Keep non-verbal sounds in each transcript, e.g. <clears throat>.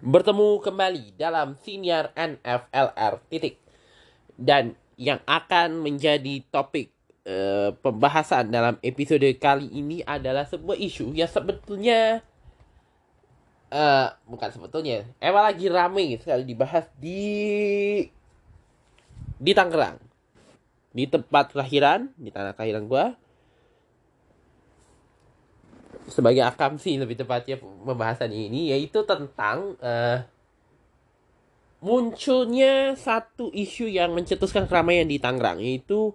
Bertemu kembali dalam siniar NFLR titik. Dan yang akan menjadi topik uh, pembahasan dalam episode kali ini adalah sebuah isu yang sebetulnya uh, bukan sebetulnya emang lagi rame sekali dibahas di di Tangerang. Di tempat kelahiran di tanah kelahiran gua sebagai akamsi lebih tepatnya pembahasan ini yaitu tentang uh, munculnya satu isu yang mencetuskan keramaian di Tangerang yaitu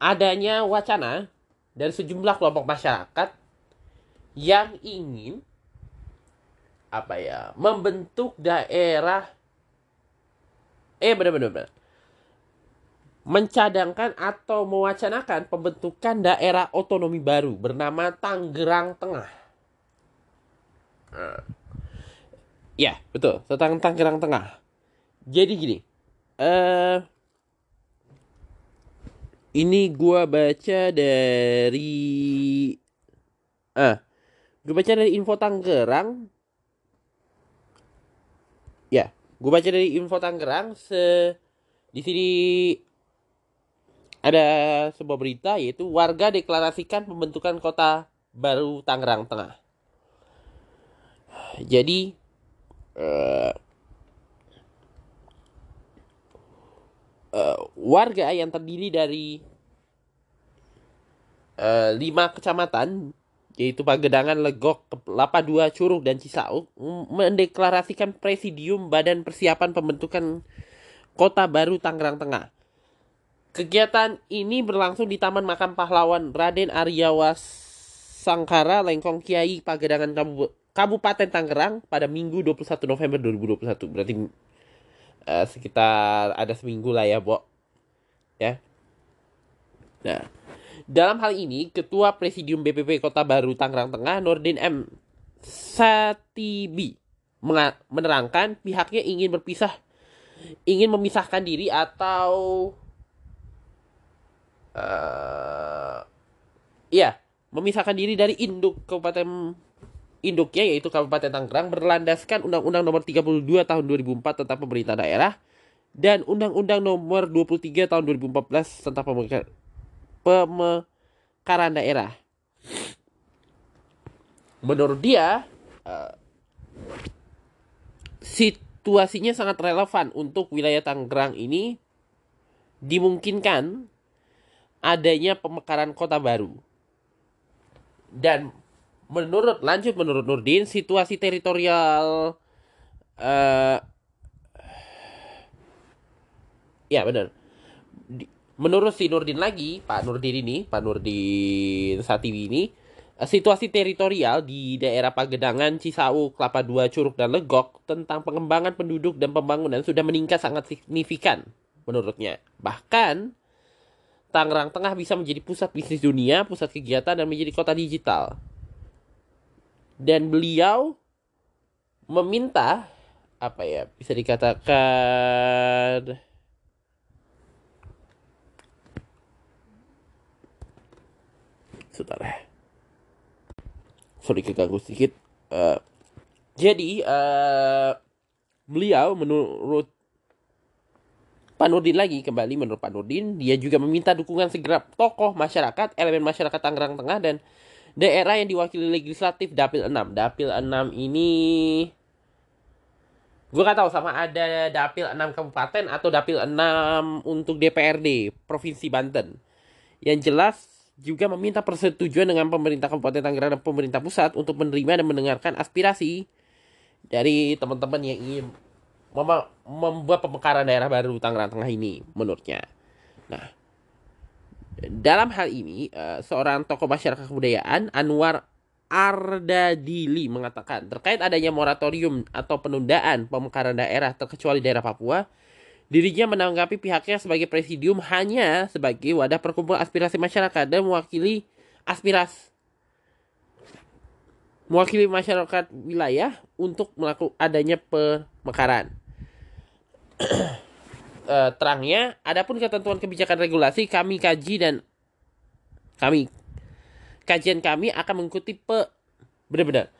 adanya wacana dari sejumlah kelompok masyarakat yang ingin apa ya membentuk daerah eh benar-benar mencadangkan atau mewacanakan pembentukan daerah otonomi baru bernama Tangerang Tengah. Uh, ya betul tentang Tangerang Tengah. Jadi gini, uh, ini gua baca dari, ah, uh, gue baca dari info Tangerang. Ya, gue baca dari info Tangerang. Se di sini ada sebuah berita yaitu warga deklarasikan pembentukan kota baru Tangerang Tengah. Jadi uh, uh, warga yang terdiri dari uh, lima kecamatan yaitu Pagedangan, Legok, Lapa Dua, Curug, dan Cisauk mendeklarasikan presidium Badan Persiapan Pembentukan Kota Baru Tangerang Tengah. Kegiatan ini berlangsung di Taman Makam Pahlawan Raden Aryawas Sangkara, Lengkong Kiai, Pagedangan Kabupaten Tangerang pada Minggu 21 November 2021. Berarti uh, sekitar ada seminggu lah ya, Bo. Ya. Nah, dalam hal ini Ketua Presidium BPP Kota Baru Tangerang Tengah Nurdin M Satibi menerangkan pihaknya ingin berpisah ingin memisahkan diri atau uh, ya memisahkan diri dari induk Kabupaten induknya yaitu Kabupaten Tangerang berlandaskan Undang-Undang Nomor 32 Tahun 2004 tentang Pemerintah Daerah dan Undang-Undang Nomor 23 Tahun 2014 tentang Pemekaran Daerah. Menurut dia, uh, situasinya sangat relevan untuk wilayah Tangerang ini dimungkinkan adanya pemekaran kota baru. Dan menurut lanjut menurut Nurdin situasi teritorial uh, ya benar menurut si Nurdin lagi Pak Nurdin ini Pak Nurdin Satiwi ini situasi teritorial di daerah Pagedangan, Cisauk, Kelapa Dua, Curug, dan Legok tentang pengembangan penduduk dan pembangunan sudah meningkat sangat signifikan menurutnya. Bahkan Tangerang Tengah bisa menjadi pusat bisnis dunia, pusat kegiatan, dan menjadi kota digital. Dan beliau meminta, apa ya, bisa dikatakan... Sebentar ya. Sorry keganggu sedikit. Uh, jadi, uh, beliau menurut Pak Nurdin lagi kembali menurut Pak Nurdin. Dia juga meminta dukungan segera. Tokoh masyarakat elemen masyarakat Tangerang Tengah dan daerah yang diwakili legislatif Dapil 6 Dapil 6 ini gue gak tahu sama ada Dapil 6 kabupaten atau Dapil 6 untuk DPRD Provinsi Banten. Yang jelas juga meminta persetujuan dengan pemerintah Kabupaten Tangerang dan pemerintah pusat untuk menerima dan mendengarkan aspirasi dari teman-teman yang ingin mem membuat pemekaran daerah baru Tangerang Tengah ini menurutnya. Nah, dalam hal ini uh, seorang tokoh masyarakat kebudayaan Anwar Ardadili mengatakan terkait adanya moratorium atau penundaan pemekaran daerah terkecuali daerah Papua, dirinya menanggapi pihaknya sebagai presidium hanya sebagai wadah perkumpulan aspirasi masyarakat dan mewakili aspirasi mewakili masyarakat wilayah untuk melakukan adanya pemekaran uh, <clears throat> terangnya, adapun ketentuan kebijakan regulasi kami kaji dan kami kajian kami akan mengikuti pe benar-benar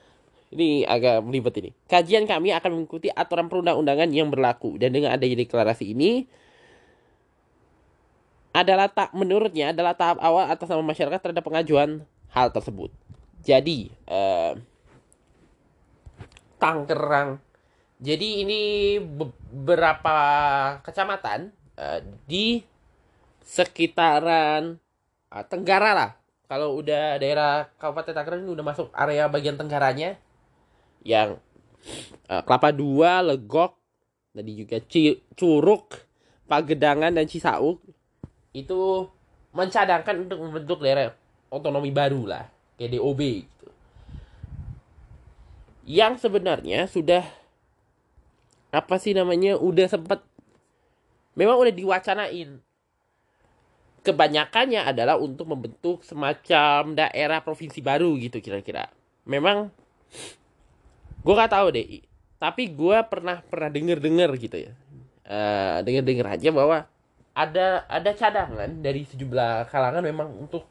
ini agak melibet ini. Kajian kami akan mengikuti aturan perundang-undangan yang berlaku dan dengan adanya deklarasi ini adalah tak menurutnya adalah tahap awal atas nama masyarakat terhadap pengajuan hal tersebut. Jadi eh, Tangerang. Jadi ini beberapa kecamatan eh, di sekitaran uh, Tenggara lah. Kalau udah daerah Kabupaten Tangerang ini udah masuk area bagian tenggaranya yang uh, Kelapa Dua, Legok, tadi juga C Curug, Pagedangan dan Cisauk itu mencadangkan untuk membentuk daerah otonomi baru lah, kayak DOB gitu. Yang sebenarnya sudah apa sih namanya? Udah sempat memang udah diwacanain. Kebanyakannya adalah untuk membentuk semacam daerah provinsi baru gitu kira-kira. Memang gue gak tahu deh. Tapi gue pernah pernah denger denger gitu ya. Uh, eh, denger denger aja bahwa ada ada cadangan dari sejumlah kalangan memang untuk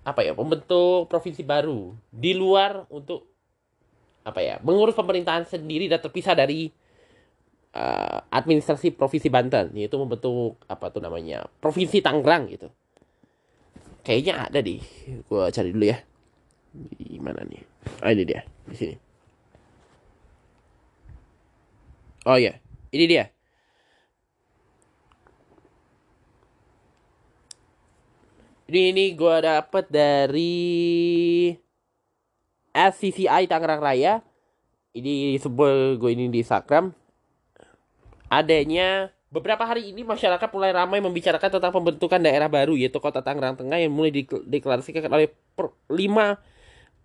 apa ya membentuk provinsi baru di luar untuk apa ya mengurus pemerintahan sendiri dan terpisah dari uh, administrasi provinsi Banten yaitu membentuk apa tuh namanya provinsi Tangerang gitu. Kayaknya ada di gue cari dulu ya. Di mana nih? Oh ini dia. Di sini. Oh ya ini dia. Ini ini gue dapet dari SCCI Tangerang Raya. Ini sebuah gue ini di Instagram. Adanya beberapa hari ini masyarakat mulai ramai membicarakan tentang pembentukan daerah baru yaitu Kota Tangerang Tengah yang mulai dideklarasikan oleh per, lima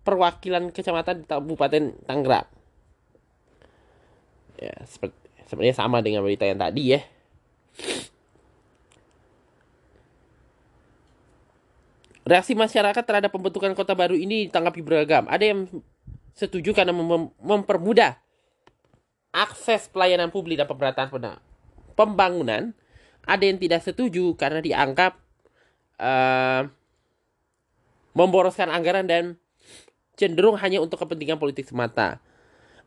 perwakilan kecamatan di Kabupaten Tangerang. Ya, seperti sebenarnya sama dengan berita yang tadi ya. Reaksi masyarakat terhadap pembentukan kota baru ini ditanggapi beragam. Ada yang setuju karena mem mempermudah akses pelayanan publik dan pemerataan pembangunan. Ada yang tidak setuju karena dianggap uh, memboroskan anggaran dan cenderung hanya untuk kepentingan politik semata.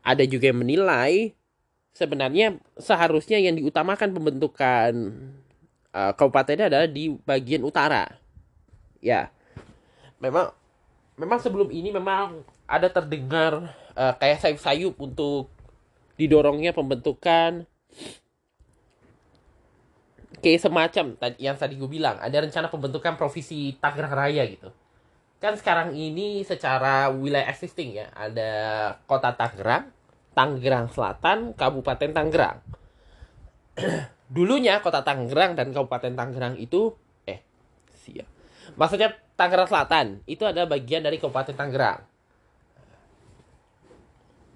Ada juga yang menilai sebenarnya seharusnya yang diutamakan pembentukan uh, kabupatennya adalah di bagian utara ya memang memang sebelum ini memang ada terdengar uh, kayak sayup-sayup untuk didorongnya pembentukan kayak semacam yang tadi gue bilang ada rencana pembentukan provinsi Tangerang Raya gitu. Kan sekarang ini secara wilayah existing ya ada kota Tangerang Tangerang Selatan Kabupaten Tangerang. <clears throat> Dulunya kota Tangerang dan Kabupaten Tangerang itu eh siap. Maksudnya Tangerang Selatan itu adalah bagian dari Kabupaten Tangerang.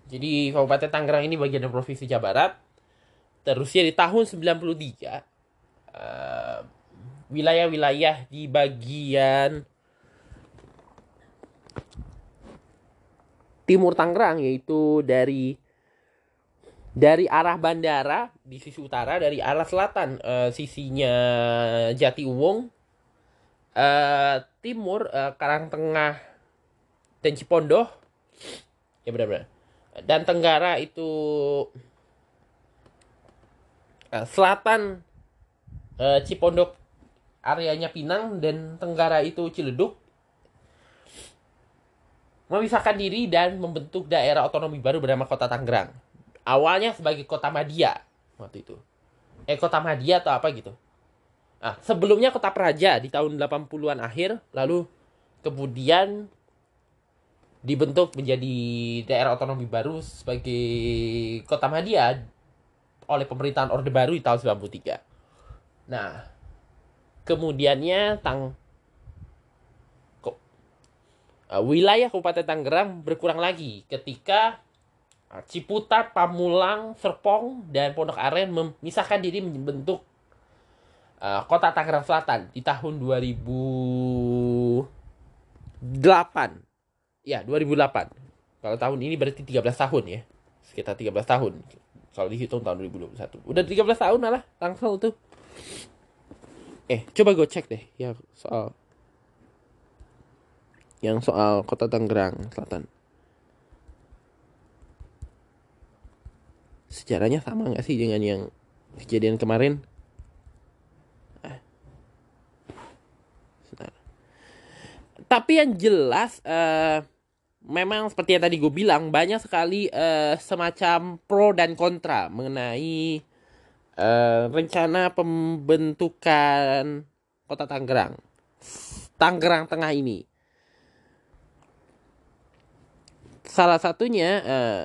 Jadi Kabupaten Tangerang ini bagian dari Provinsi Jawa Barat. Terusnya di tahun 93 uh, wilayah-wilayah di bagian timur Tangerang yaitu dari dari arah bandara di sisi utara dari arah selatan uh, sisinya Jati Uwung uh, timur uh, Karang Tengah dan Cipondoh ya benar-benar dan Tenggara itu uh, selatan uh, Cipondoh areanya Pinang dan Tenggara itu Ciledug memisahkan diri dan membentuk daerah otonomi baru bernama Kota Tangerang. Awalnya sebagai Kota Madia waktu itu. Eh Kota Madia atau apa gitu. Nah, sebelumnya Kota Praja di tahun 80-an akhir, lalu kemudian dibentuk menjadi daerah otonomi baru sebagai Kota Madia oleh pemerintahan Orde Baru di tahun 93. Nah, kemudiannya tang uh, wilayah Kabupaten Tangerang berkurang lagi ketika uh, Ciputat, Pamulang, Serpong, dan Pondok Aren memisahkan diri membentuk uh, kota Tangerang Selatan di tahun 2008 ya 2008 kalau tahun ini berarti 13 tahun ya. Sekitar 13 tahun. Kalau dihitung tahun 2021 udah 13 tahun lah langsung tuh. Eh coba gue cek deh ya soal yang soal kota Tangerang Selatan. Sejarahnya sama nggak sih dengan yang kejadian kemarin? Ah. Nah. Tapi yang jelas uh, memang seperti yang tadi gue bilang banyak sekali uh, semacam pro dan kontra mengenai uh, rencana pembentukan kota Tangerang. Tangerang Tengah ini. Salah satunya uh,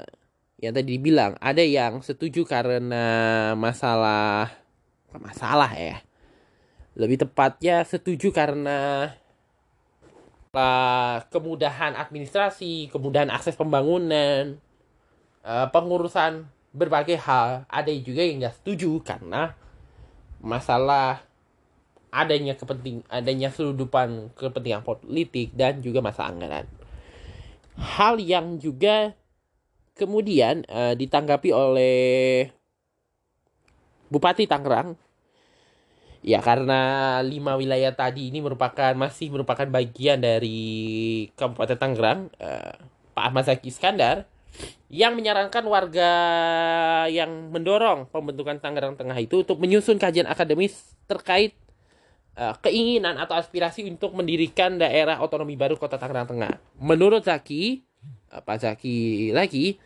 yang tadi dibilang ada yang setuju karena masalah masalah ya. Lebih tepatnya setuju karena uh, kemudahan administrasi kemudahan akses pembangunan uh, pengurusan berbagai hal. Ada juga yang nggak setuju karena masalah adanya kepenting adanya seludupan kepentingan politik dan juga masalah anggaran. Hal yang juga kemudian uh, ditanggapi oleh Bupati Tangerang ya karena lima wilayah tadi ini merupakan masih merupakan bagian dari Kabupaten Tangerang uh, Pak Ahmad Zaki Iskandar yang menyarankan warga yang mendorong pembentukan Tangerang Tengah itu untuk menyusun kajian akademis terkait uh, keinginan atau aspirasi untuk mendirikan daerah otonomi baru Kota Tangerang Tengah. Menurut Zaki, uh, Pak Zaki lagi,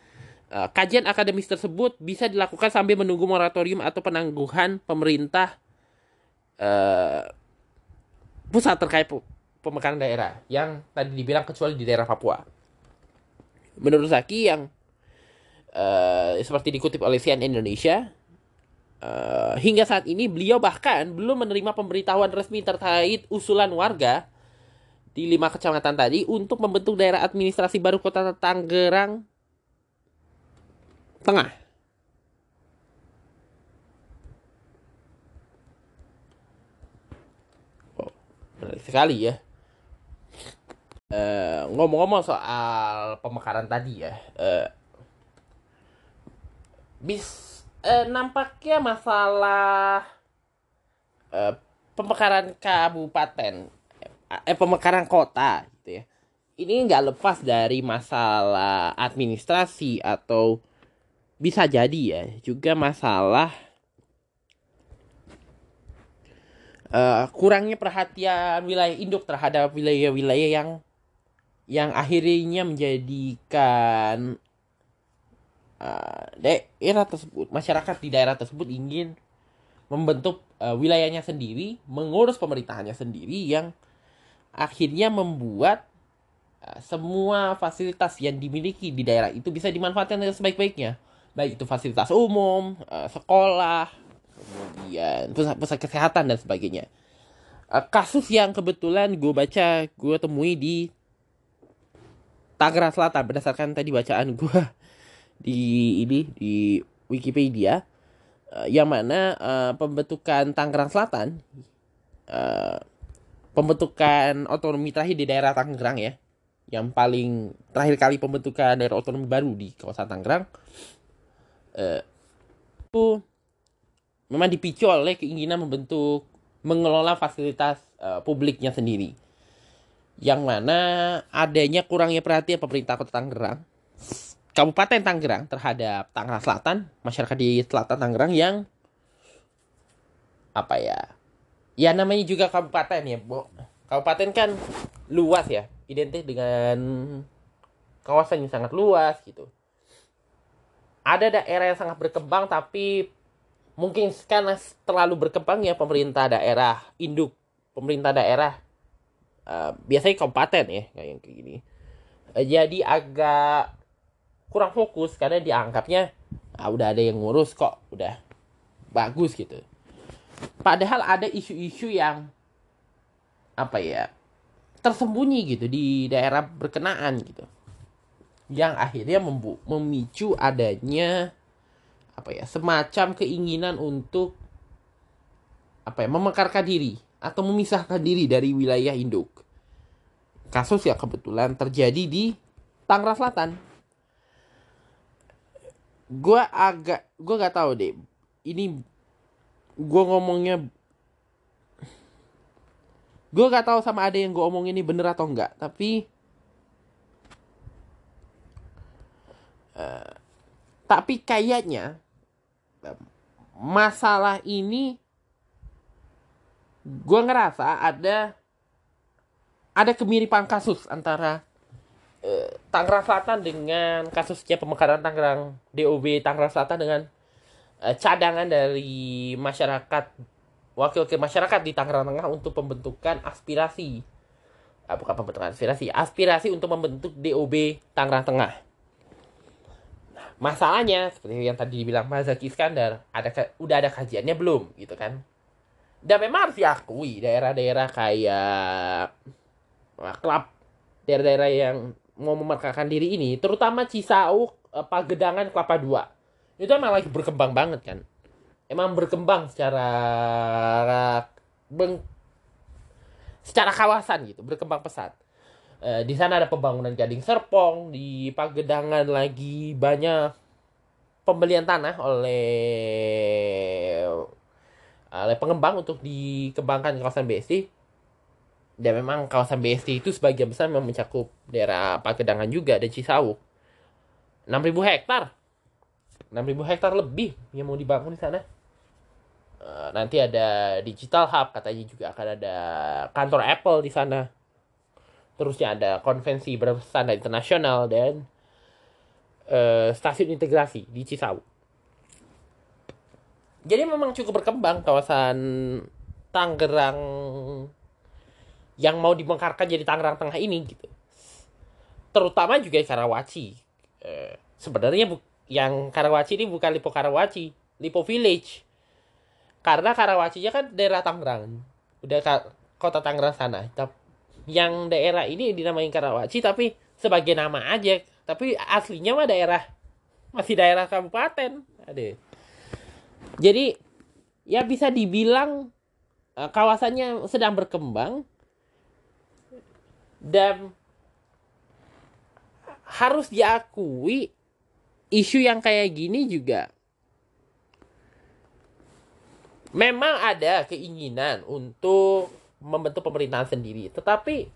Uh, kajian akademis tersebut bisa dilakukan sambil menunggu moratorium atau penangguhan pemerintah uh, pusat terkait pemekaran daerah yang tadi dibilang kecuali di daerah Papua. Menurut Zaki yang uh, seperti dikutip oleh CNN Indonesia, uh, hingga saat ini beliau bahkan belum menerima pemberitahuan resmi terkait usulan warga di lima kecamatan tadi untuk membentuk daerah administrasi baru kota Tangerang tengah. Sekali ya. ngomong ngomong-ngomong soal pemekaran tadi ya, uh, bis uh, nampaknya masalah uh, pemekaran kabupaten, eh pemekaran kota gitu ya. Ini nggak lepas dari masalah administrasi atau bisa jadi ya juga masalah uh, kurangnya perhatian wilayah induk terhadap wilayah-wilayah yang yang akhirnya menjadikan uh, daerah tersebut masyarakat di daerah tersebut ingin membentuk uh, wilayahnya sendiri mengurus pemerintahannya sendiri yang akhirnya membuat semua fasilitas yang dimiliki di daerah itu bisa dimanfaatkan dengan sebaik-baiknya. Baik itu fasilitas umum, sekolah, kemudian pusat-pusat kesehatan dan sebagainya. Uh, kasus yang kebetulan gue baca, gue temui di Tangerang Selatan berdasarkan tadi bacaan gue <laughs> di ini di Wikipedia, uh, yang mana uh, pembentukan Tangerang Selatan, uh, pembentukan otonomi terakhir di daerah Tangerang ya, yang paling terakhir kali pembentukan daerah otonomi baru di kawasan Tangerang uh, memang dipicu oleh keinginan membentuk mengelola fasilitas uh, publiknya sendiri. Yang mana adanya kurangnya perhatian pemerintah kota Tangerang Kabupaten Tangerang terhadap Tangerang Selatan masyarakat di selatan Tangerang yang apa ya ya namanya juga kabupaten ya bu kabupaten kan luas ya identik dengan kawasan yang sangat luas gitu. Ada daerah yang sangat berkembang tapi mungkin karena terlalu berkembang ya pemerintah daerah induk pemerintah daerah uh, biasanya kabupaten ya kayak yang kayak gini. Uh, jadi agak kurang fokus karena dianggapnya ah, udah ada yang ngurus kok udah bagus gitu. Padahal ada isu-isu yang apa ya tersembunyi gitu di daerah berkenaan gitu yang akhirnya memicu adanya apa ya semacam keinginan untuk apa ya memekarkan diri atau memisahkan diri dari wilayah induk. Kasus yang kebetulan terjadi di Tangerang Selatan. Gue agak gue gak tahu deh ini gue ngomongnya gue gak tahu sama ada yang gue omongin ini bener atau enggak tapi Uh, tapi kayaknya masalah ini gue ngerasa ada ada kemiripan kasus antara uh, Tangerang Selatan dengan kasusnya pemekaran Tangerang DOB Tangerang Selatan dengan uh, cadangan dari masyarakat wakil-wakil masyarakat di Tangerang Tengah untuk pembentukan aspirasi. Uh, bukan pembentukan aspirasi aspirasi untuk membentuk DOB Tangerang Tengah masalahnya seperti yang tadi dibilang Mas Zaki Iskandar ada udah ada kajiannya belum gitu kan dan memang harus diakui daerah-daerah kayak klub daerah-daerah yang mau memerdekakan diri ini, terutama Cisauk, eh, Pagedangan, Kelapa Dua, itu emang lagi berkembang banget kan. Emang berkembang secara beng, secara kawasan gitu, berkembang pesat. E, di sana ada pembangunan Gading Serpong, di Pagedangan lagi banyak pembelian tanah oleh oleh pengembang untuk dikembangkan di kawasan BSD dan memang kawasan BSD itu sebagian besar memang mencakup daerah Pagedangan juga dan Cisauk. 6000 hektar. 6000 hektar lebih yang mau dibangun di sana. Uh, nanti ada digital hub katanya juga akan ada kantor Apple di sana terusnya ada konvensi berstandar internasional dan uh, stasiun integrasi di Cisauk jadi memang cukup berkembang kawasan Tangerang yang mau dibongkarkan jadi Tangerang Tengah ini gitu. Terutama juga Karawaci. Eh, sebenarnya bu yang Karawaci ini bukan Lipo Karawaci, Lipo Village. Karena Karawacinya kan daerah Tangerang. Udah kota Tangerang sana. Yang daerah ini dinamain Karawaci tapi sebagai nama aja. Tapi aslinya mah daerah masih daerah kabupaten. Ada. Jadi ya bisa dibilang uh, kawasannya sedang berkembang dan harus diakui isu yang kayak gini juga memang ada keinginan untuk membentuk pemerintahan sendiri. Tetapi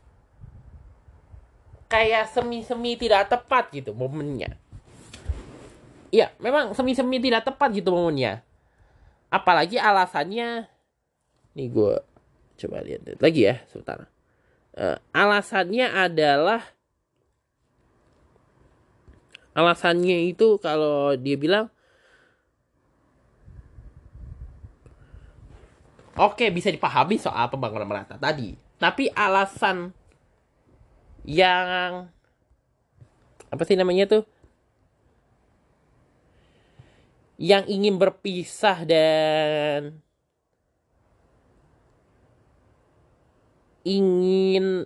kayak semi-semi tidak tepat gitu momennya. Iya, memang semi-semi tidak tepat gitu momennya. Apalagi alasannya, nih gue coba lihat lagi ya sebentar. Uh, alasannya adalah alasannya itu kalau dia bilang oke bisa dipahami soal pembangunan merata tadi. Tapi alasan yang apa sih namanya tuh? Yang ingin berpisah dan ingin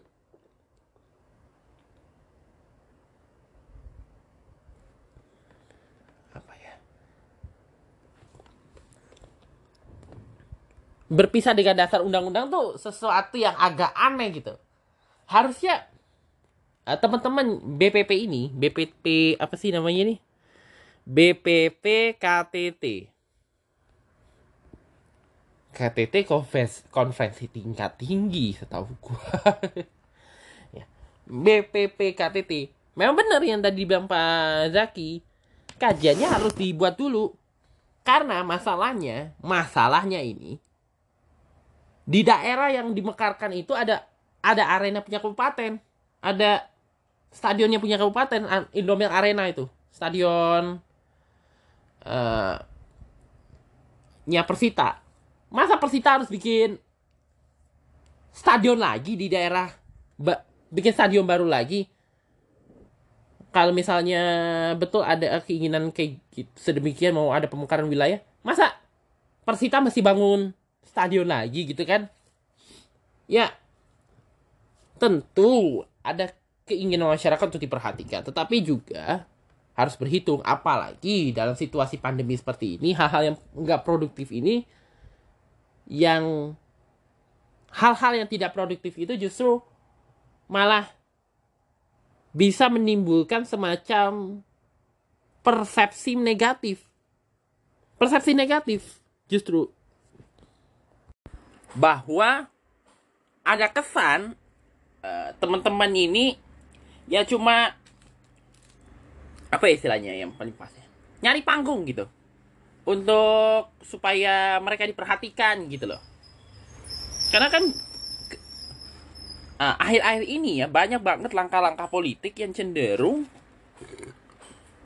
berpisah dengan dasar undang-undang tuh sesuatu yang agak aneh gitu harusnya uh, teman-teman BPP ini BPP apa sih namanya nih BPP KTT KTT konferensi, konferensi tingkat tinggi setahu gua. <laughs> ya. BPP KTT. Memang benar yang tadi bilang Pak Zaki. Kajiannya harus dibuat dulu. Karena masalahnya, masalahnya ini di daerah yang dimekarkan itu ada ada arena punya kabupaten, ada stadionnya punya kabupaten, Indomil Arena itu, stadion uh, nya Persita. Masa Persita harus bikin stadion lagi di daerah bikin stadion baru lagi? Kalau misalnya betul ada keinginan kayak gitu, sedemikian mau ada pemekaran wilayah, masa Persita mesti bangun stadion lagi gitu kan? Ya, tentu ada keinginan masyarakat untuk diperhatikan, tetapi juga harus berhitung apalagi dalam situasi pandemi seperti ini hal-hal yang nggak produktif ini yang hal-hal yang tidak produktif itu justru malah bisa menimbulkan semacam persepsi negatif. Persepsi negatif justru bahwa ada kesan uh, teman-teman ini ya cuma apa istilahnya yang paling pas ya? Nyari panggung gitu. Untuk supaya mereka diperhatikan gitu loh. Karena kan uh, akhir-akhir ini ya banyak banget langkah-langkah politik yang cenderung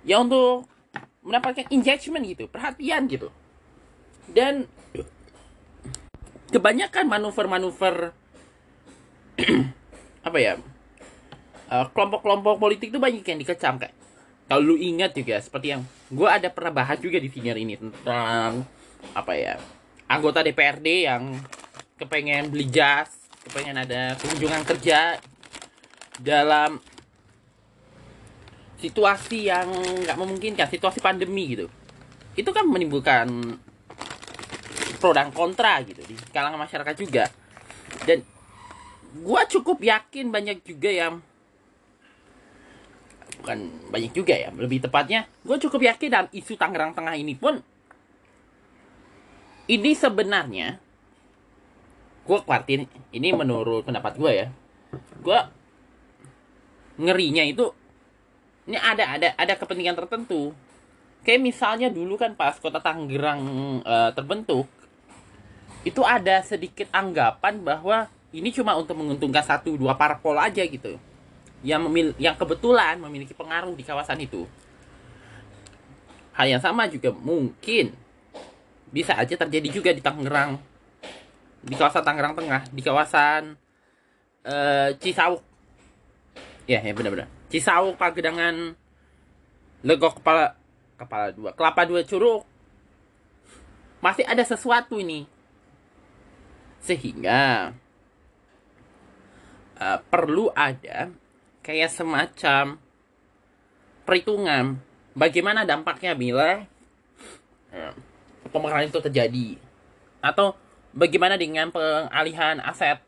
ya untuk mendapatkan engagement gitu perhatian gitu. Dan kebanyakan manuver-manuver <clears throat> apa ya kelompok kelompok-kelompok politik itu banyak yang dikecam kayak kalau lu ingat juga seperti yang gue ada pernah bahas juga di sini ini tentang apa ya anggota DPRD yang kepengen beli jas kepengen ada kunjungan kerja dalam situasi yang nggak memungkinkan situasi pandemi gitu. Itu kan menimbulkan pro dan kontra gitu di kalangan masyarakat juga. Dan gue cukup yakin banyak juga yang bukan banyak juga ya lebih tepatnya gue cukup yakin dalam isu Tangerang Tengah ini pun ini sebenarnya gue khawatir ini menurut pendapat gue ya gue ngerinya itu ini ada ada ada kepentingan tertentu. Kayak misalnya dulu kan pas kota Tangerang uh, terbentuk itu ada sedikit anggapan bahwa ini cuma untuk menguntungkan satu dua parpol aja gitu. Yang memil yang kebetulan memiliki pengaruh di kawasan itu. Hal yang sama juga mungkin bisa aja terjadi juga di Tangerang. Di kawasan Tangerang Tengah di kawasan uh, Cisauk. Ya ya benar-benar. Cisauk Pagedangan Legok kepala kepala dua kelapa dua curug. Masih ada sesuatu ini sehingga uh, perlu ada kayak semacam perhitungan bagaimana dampaknya bila uh, pemekaran itu terjadi. Atau bagaimana dengan pengalihan aset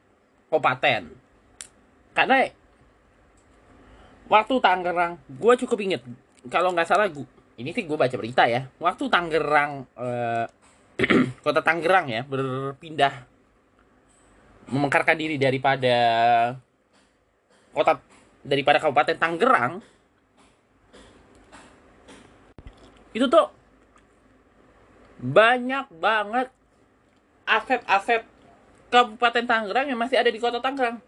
kabupaten. Karena waktu Tangerang gue cukup inget kalau nggak salah gue ini sih gue baca berita ya waktu Tangerang uh, <clears throat> kota Tangerang ya berpindah memekarkan diri daripada kota daripada kabupaten Tangerang itu tuh banyak banget aset-aset Kabupaten Tangerang yang masih ada di kota Tangerang.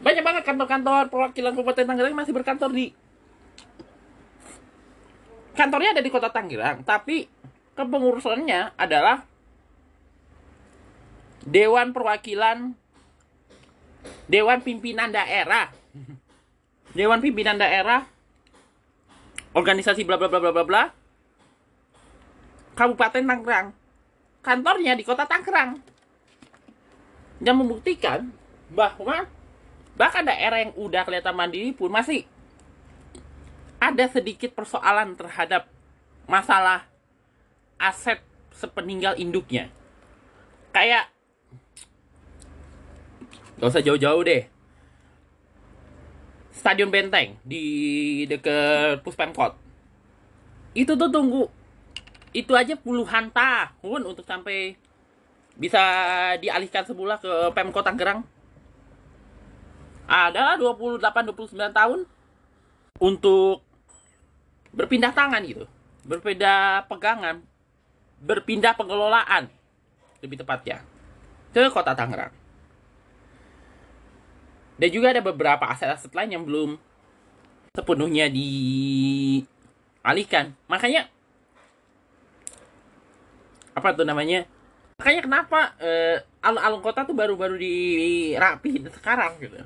Banyak banget kantor-kantor perwakilan Kabupaten Tangerang masih berkantor di kantornya ada di kota Tangerang, tapi kepengurusannya adalah Dewan Perwakilan Dewan Pimpinan Daerah. Dewan Pimpinan Daerah organisasi bla bla bla bla bla bla Kabupaten Tangerang. Kantornya di kota Tangerang. Yang membuktikan bahwa bahkan daerah yang udah kelihatan mandiri pun masih ada sedikit persoalan terhadap masalah aset sepeninggal induknya. Kayak Gak usah jauh-jauh deh. Stadion Benteng di deket Puspemkot. Itu tuh tunggu. Itu aja puluhan tahun untuk sampai bisa dialihkan semula ke Pemkot Tangerang. Ada 28-29 tahun untuk berpindah tangan gitu. Berbeda pegangan. Berpindah pengelolaan. Lebih tepatnya. Ke kota Tangerang. Dan juga ada beberapa aset-aset lain yang belum sepenuhnya dialihkan. Makanya apa tuh namanya? Makanya kenapa uh, alun-alun kota tuh baru-baru dirapihin sekarang gitu.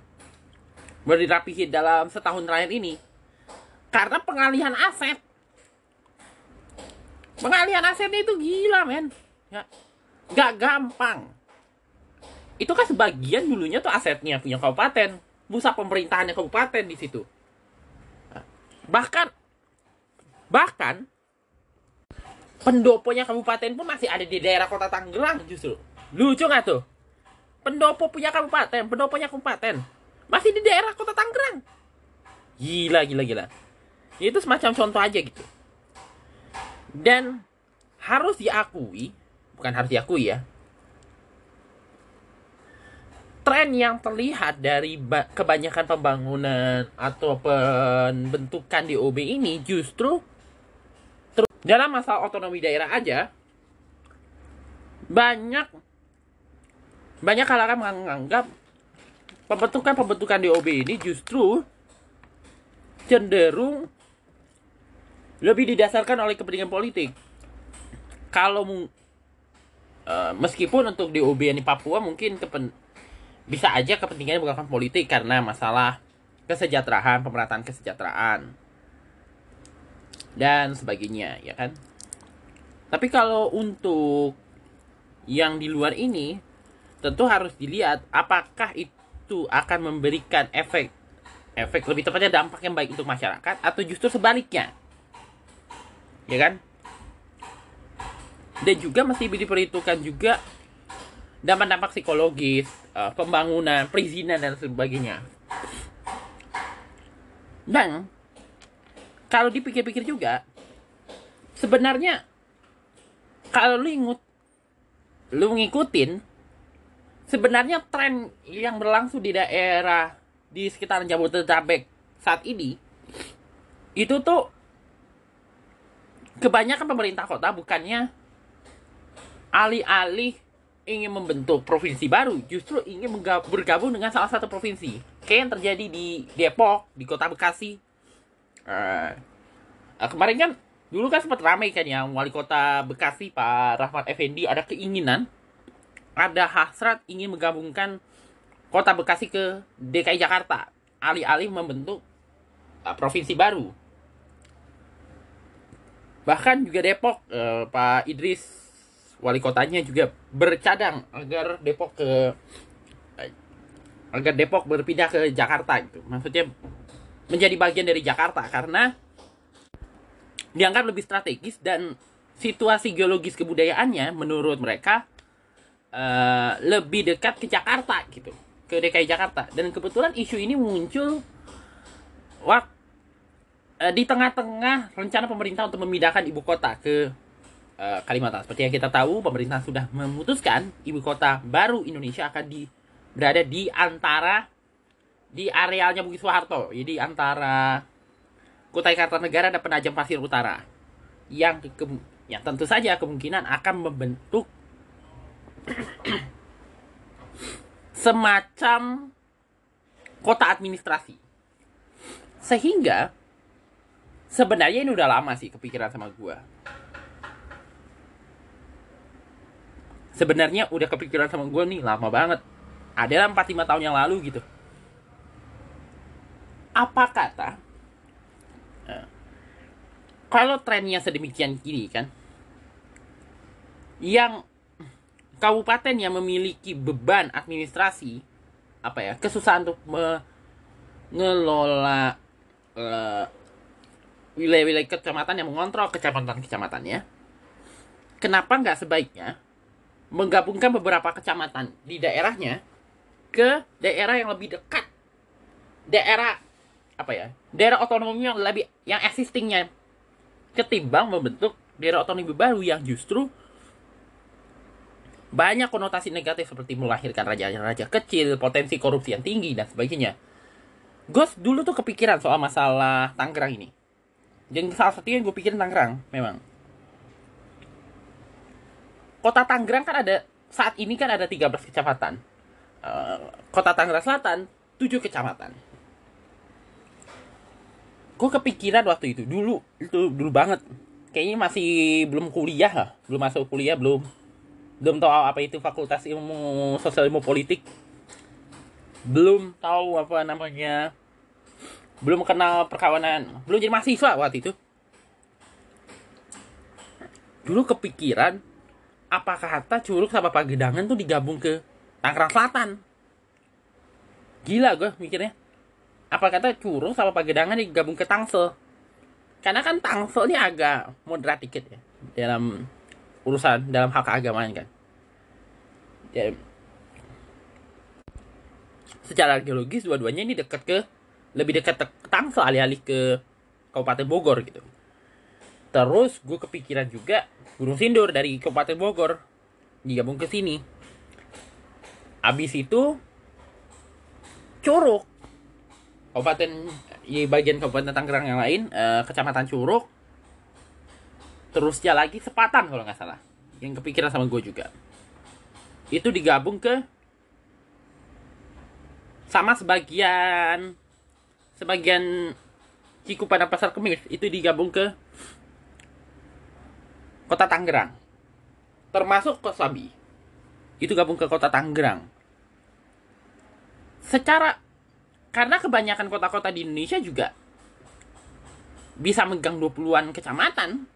Baru dirapihin dalam setahun terakhir ini. Karena pengalihan aset. Pengalihan asetnya itu gila, men. Ya. Gak gampang itu kan sebagian dulunya tuh asetnya punya kabupaten pusat pemerintahannya kabupaten di situ. Bahkan bahkan pendoponya kabupaten pun masih ada di daerah kota Tangerang justru. Lucu nggak tuh? Pendopo punya kabupaten pendoponya kabupaten masih di daerah kota Tangerang. Gila gila gila. Itu semacam contoh aja gitu. Dan harus diakui bukan harus diakui ya tren yang terlihat dari kebanyakan pembangunan atau pembentukan di OB ini justru dalam masalah otonomi daerah aja banyak banyak kalangan menganggap pembentukan-pembentukan DOB ini justru cenderung lebih didasarkan oleh kepentingan politik. Kalau uh, meskipun untuk DOB yang di Papua mungkin kepen, bisa aja kepentingannya bukan politik karena masalah kesejahteraan, pemerataan kesejahteraan. Dan sebagainya, ya kan? Tapi kalau untuk yang di luar ini tentu harus dilihat apakah itu akan memberikan efek efek lebih tepatnya dampak yang baik untuk masyarakat atau justru sebaliknya. Ya kan? Dan juga masih diperhitungkan juga dampak-dampak psikologis uh, pembangunan perizinan dan sebagainya. Dan kalau dipikir-pikir juga sebenarnya kalau lu ingut lu ngikutin sebenarnya tren yang berlangsung di daerah di sekitar Jabodetabek saat ini itu tuh kebanyakan pemerintah kota bukannya alih-alih ingin membentuk provinsi baru justru ingin bergabung dengan salah satu provinsi. Kayak yang terjadi di Depok di kota Bekasi. Uh, kemarin kan dulu kan sempat ramai kan yang wali kota Bekasi Pak Rahmat Effendi ada keinginan ada hasrat ingin menggabungkan kota Bekasi ke DKI Jakarta. Alih-alih membentuk uh, provinsi baru. Bahkan juga Depok uh, Pak Idris wali kotanya juga bercadang agar Depok ke agar Depok berpindah ke Jakarta gitu. Maksudnya menjadi bagian dari Jakarta karena dianggap lebih strategis dan situasi geologis kebudayaannya menurut mereka uh, lebih dekat ke Jakarta gitu ke DKI Jakarta. Dan kebetulan isu ini muncul waktu uh, di tengah-tengah rencana pemerintah untuk memindahkan ibu kota ke uh, Kalimantan seperti yang kita tahu pemerintah sudah memutuskan ibu kota baru Indonesia akan di berada di antara di arealnya Bukit Soeharto jadi antara Kutai Kartanegara dan Penajam Pasir Utara yang ke, yang tentu saja kemungkinan akan membentuk <coughs> semacam kota administrasi. Sehingga sebenarnya ini udah lama sih kepikiran sama gue. Sebenarnya udah kepikiran sama gue nih lama banget. Adalah 4-5 tahun yang lalu gitu. Apa kata? Eh, kalau trennya sedemikian gini kan, yang kabupaten yang memiliki beban administrasi apa ya kesusahan untuk mengelola uh, wilayah-wilayah kecamatan yang mengontrol kecamatan-kecamatannya kenapa nggak sebaiknya menggabungkan beberapa kecamatan di daerahnya ke daerah yang lebih dekat daerah apa ya daerah otonomi yang lebih yang existingnya ketimbang membentuk daerah otonomi baru yang justru banyak konotasi negatif seperti melahirkan raja-raja kecil, potensi korupsi yang tinggi dan sebagainya. Gue dulu tuh kepikiran soal masalah Tangerang ini. Dan salah satunya gue pikirin Tangerang, memang. Kota Tangerang kan ada saat ini kan ada 13 kecamatan. Uh, Kota Tangerang Selatan 7 kecamatan. Gue kepikiran waktu itu dulu itu dulu banget. Kayaknya masih belum kuliah lah, belum masuk kuliah belum belum tahu apa itu fakultas ilmu sosial ilmu politik belum tahu apa namanya belum kenal perkawanan belum jadi mahasiswa waktu itu dulu kepikiran apakah kata Curug sama Pagedangan tuh digabung ke Tangerang Selatan? Gila gue mikirnya. Apa kata Curug sama Pagedangan digabung ke Tangsel? Karena kan Tangsel ini agak moderat dikit ya dalam urusan dalam hak keagamaan kan. Ya, secara geologis dua-duanya ini dekat ke lebih dekat ke Tangsel alih-alih ke Kabupaten Bogor gitu terus gue kepikiran juga Gunung Sindur dari Kabupaten Bogor. Digabung ke sini. Abis itu Curug. Kabupaten di bagian Kabupaten Tangerang yang lain eh, Kecamatan Curug. Terusnya lagi sepatan kalau nggak salah. Yang kepikiran sama gue juga. Itu digabung ke sama sebagian sebagian Cikupa dan Pasar Kemis. Itu digabung ke Kota Tangerang. Termasuk Kosabi. Itu gabung ke Kota Tangerang. Secara karena kebanyakan kota-kota di Indonesia juga bisa megang 20-an kecamatan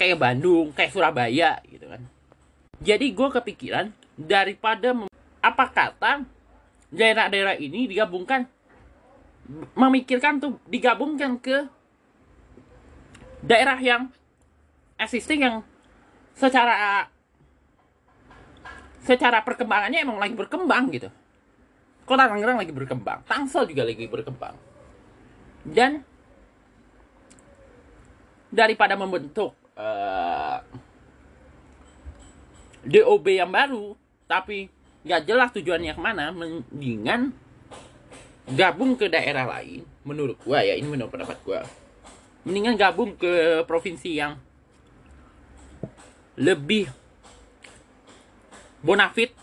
kayak Bandung, kayak Surabaya gitu kan. Jadi gue kepikiran daripada apa kata daerah-daerah ini digabungkan memikirkan tuh digabungkan ke daerah yang existing yang secara secara perkembangannya emang lagi berkembang gitu. Kota Tangerang lagi berkembang, Tangsel juga lagi berkembang. Dan daripada membentuk uh, eh, DOB yang baru, tapi nggak jelas tujuannya ke mana, mendingan gabung ke daerah lain menurut gua ya ini menurut pendapat gua mendingan gabung ke provinsi yang lebih bonafit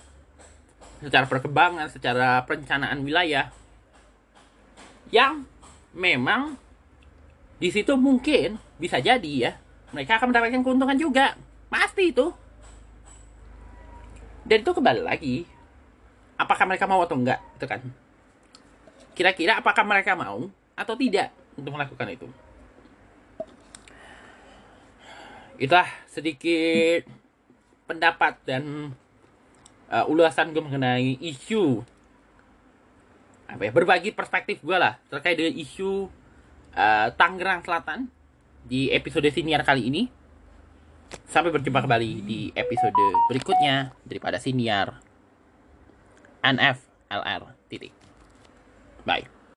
secara perkembangan secara perencanaan wilayah yang memang di situ mungkin bisa jadi ya. Mereka akan mendapatkan keuntungan juga. Pasti itu. Dan itu kembali lagi apakah mereka mau atau enggak itu kan. Kira-kira apakah mereka mau atau tidak untuk melakukan itu? Itulah sedikit pendapat dan uh, ulasan gue mengenai isu apa ya berbagi perspektif gue lah terkait dengan isu uh, Tangerang Selatan di episode siniar kali ini. Sampai berjumpa kembali di episode berikutnya daripada siniar NF LR titik. Bye.